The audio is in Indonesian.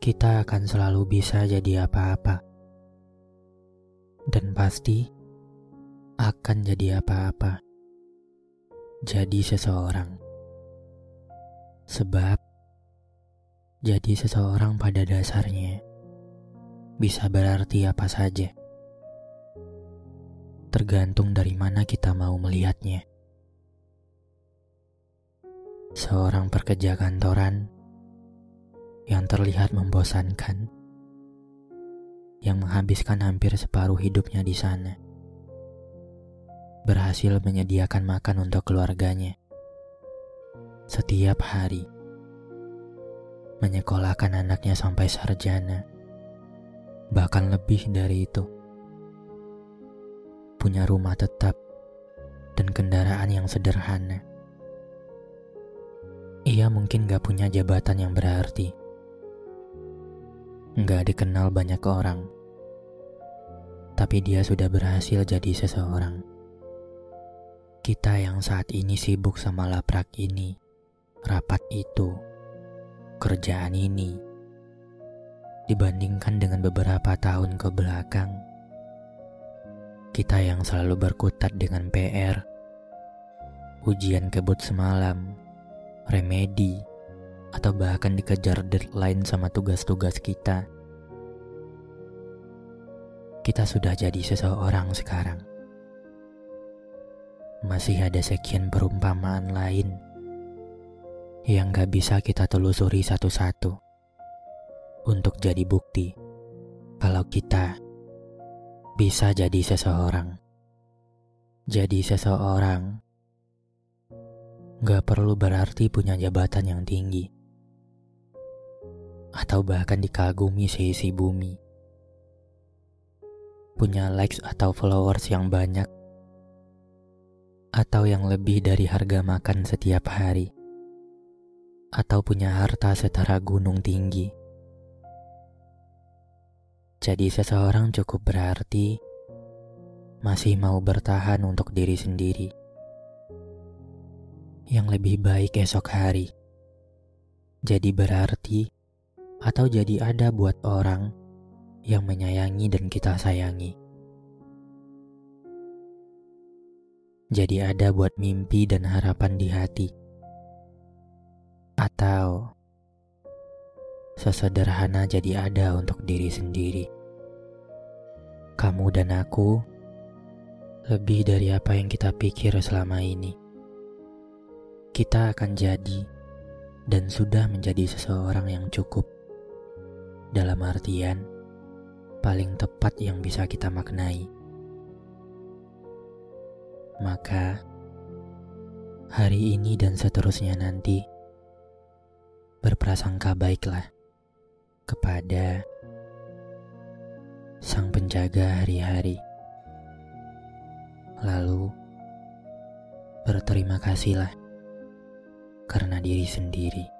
Kita akan selalu bisa jadi apa-apa, dan pasti akan jadi apa-apa. Jadi seseorang, sebab jadi seseorang pada dasarnya bisa berarti apa saja tergantung dari mana kita mau melihatnya. Seorang pekerja kantoran yang terlihat membosankan, yang menghabiskan hampir separuh hidupnya di sana, berhasil menyediakan makan untuk keluarganya. Setiap hari, menyekolahkan anaknya sampai sarjana, bahkan lebih dari itu. Punya rumah tetap dan kendaraan yang sederhana. Ia mungkin gak punya jabatan yang berarti. Gak dikenal banyak orang. Tapi dia sudah berhasil jadi seseorang. Kita yang saat ini sibuk sama laprak ini, rapat itu, kerjaan ini, dibandingkan dengan beberapa tahun ke belakang kita yang selalu berkutat dengan PR, ujian kebut semalam, remedi, atau bahkan dikejar deadline sama tugas-tugas kita. Kita sudah jadi seseorang sekarang. Masih ada sekian perumpamaan lain yang gak bisa kita telusuri satu-satu untuk jadi bukti kalau kita bisa jadi seseorang. Jadi seseorang gak perlu berarti punya jabatan yang tinggi, atau bahkan dikagumi seisi bumi. Punya likes atau followers yang banyak, atau yang lebih dari harga makan setiap hari, atau punya harta setara gunung tinggi. Jadi seseorang cukup berarti masih mau bertahan untuk diri sendiri. Yang lebih baik esok hari. Jadi berarti atau jadi ada buat orang yang menyayangi dan kita sayangi. Jadi ada buat mimpi dan harapan di hati. Atau sesederhana jadi ada untuk diri sendiri. Kamu dan aku lebih dari apa yang kita pikir selama ini. Kita akan jadi dan sudah menjadi seseorang yang cukup. Dalam artian paling tepat yang bisa kita maknai. Maka hari ini dan seterusnya nanti berprasangka baiklah kepada sang penjaga hari-hari. Lalu berterima kasihlah karena diri sendiri.